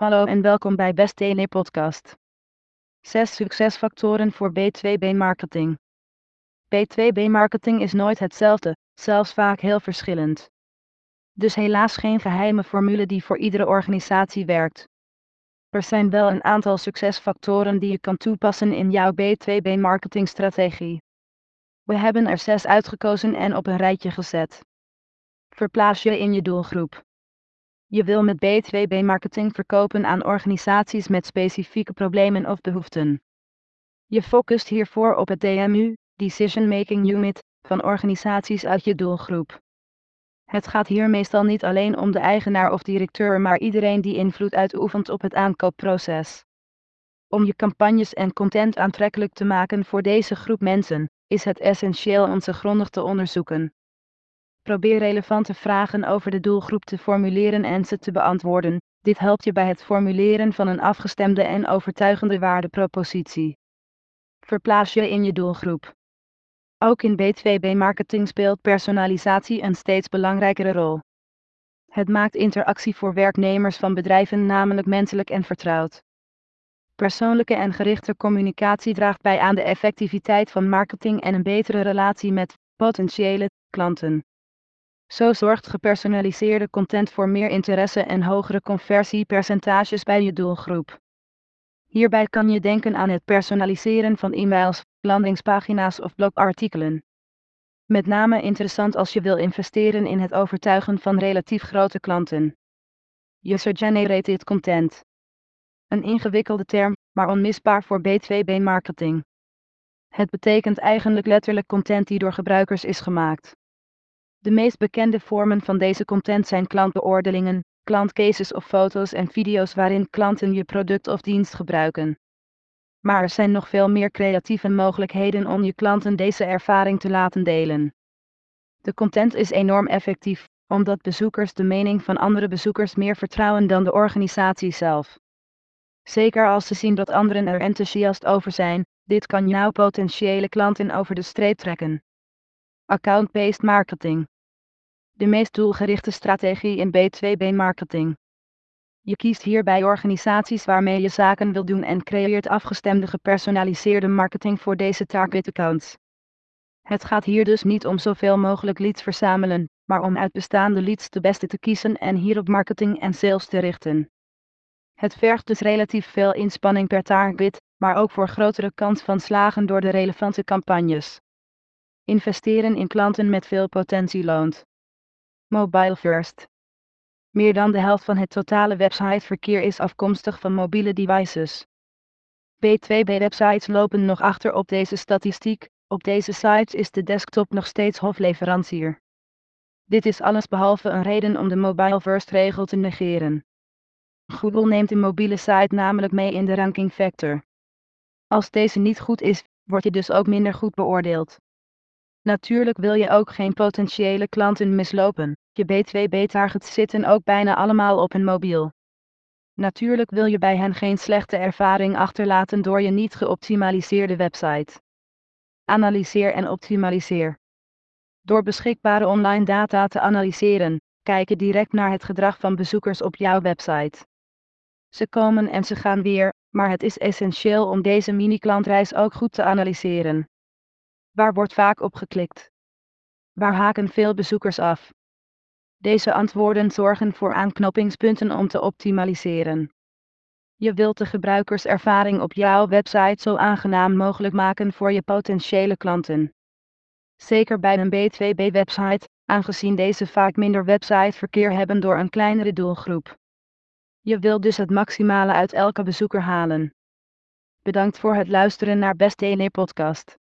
Hallo en welkom bij Best TNE Podcast. 6 succesfactoren voor B2B marketing. B2B marketing is nooit hetzelfde, zelfs vaak heel verschillend. Dus helaas geen geheime formule die voor iedere organisatie werkt. Er zijn wel een aantal succesfactoren die je kan toepassen in jouw B2B marketingstrategie. We hebben er zes uitgekozen en op een rijtje gezet. Verplaats je in je doelgroep. Je wil met B2B marketing verkopen aan organisaties met specifieke problemen of behoeften. Je focust hiervoor op het DMU, Decision Making Unit, van organisaties uit je doelgroep. Het gaat hier meestal niet alleen om de eigenaar of directeur, maar iedereen die invloed uitoefent op het aankoopproces. Om je campagnes en content aantrekkelijk te maken voor deze groep mensen, is het essentieel om ze grondig te onderzoeken. Probeer relevante vragen over de doelgroep te formuleren en ze te beantwoorden. Dit helpt je bij het formuleren van een afgestemde en overtuigende waardepropositie. Verplaats je in je doelgroep. Ook in B2B-marketing speelt personalisatie een steeds belangrijkere rol. Het maakt interactie voor werknemers van bedrijven namelijk menselijk en vertrouwd. Persoonlijke en gerichte communicatie draagt bij aan de effectiviteit van marketing en een betere relatie met potentiële klanten. Zo zorgt gepersonaliseerde content voor meer interesse en hogere conversiepercentages bij je doelgroep. Hierbij kan je denken aan het personaliseren van e-mails, landingspagina's of blogartikelen. Met name interessant als je wil investeren in het overtuigen van relatief grote klanten. User-generated content. Een ingewikkelde term, maar onmisbaar voor B2B marketing. Het betekent eigenlijk letterlijk content die door gebruikers is gemaakt. De meest bekende vormen van deze content zijn klantbeoordelingen, klantcases of foto's en video's waarin klanten je product of dienst gebruiken. Maar er zijn nog veel meer creatieve mogelijkheden om je klanten deze ervaring te laten delen. De content is enorm effectief, omdat bezoekers de mening van andere bezoekers meer vertrouwen dan de organisatie zelf. Zeker als ze zien dat anderen er enthousiast over zijn, dit kan jouw potentiële klanten over de streep trekken. Account-based marketing. De meest doelgerichte strategie in B2B marketing. Je kiest hierbij organisaties waarmee je zaken wil doen en creëert afgestemde gepersonaliseerde marketing voor deze target accounts. Het gaat hier dus niet om zoveel mogelijk leads verzamelen, maar om uit bestaande leads de beste te kiezen en hierop marketing en sales te richten. Het vergt dus relatief veel inspanning per target, maar ook voor grotere kans van slagen door de relevante campagnes. Investeren in klanten met veel potentie loont. Mobile First. Meer dan de helft van het totale websiteverkeer is afkomstig van mobiele devices. B2B-websites lopen nog achter op deze statistiek, op deze sites is de desktop nog steeds hofleverancier. Dit is alles behalve een reden om de mobile first regel te negeren. Google neemt de mobiele site namelijk mee in de ranking factor. Als deze niet goed is, word je dus ook minder goed beoordeeld. Natuurlijk wil je ook geen potentiële klanten mislopen. Je B2B-targets zitten ook bijna allemaal op een mobiel. Natuurlijk wil je bij hen geen slechte ervaring achterlaten door je niet geoptimaliseerde website. Analyseer en optimaliseer. Door beschikbare online data te analyseren, kijk je direct naar het gedrag van bezoekers op jouw website. Ze komen en ze gaan weer, maar het is essentieel om deze mini-klantreis ook goed te analyseren. Waar wordt vaak op geklikt? Waar haken veel bezoekers af? Deze antwoorden zorgen voor aanknopingspunten om te optimaliseren. Je wilt de gebruikerservaring op jouw website zo aangenaam mogelijk maken voor je potentiële klanten. Zeker bij een B2B-website, aangezien deze vaak minder websiteverkeer hebben door een kleinere doelgroep. Je wilt dus het maximale uit elke bezoeker halen. Bedankt voor het luisteren naar Best TNE Podcast.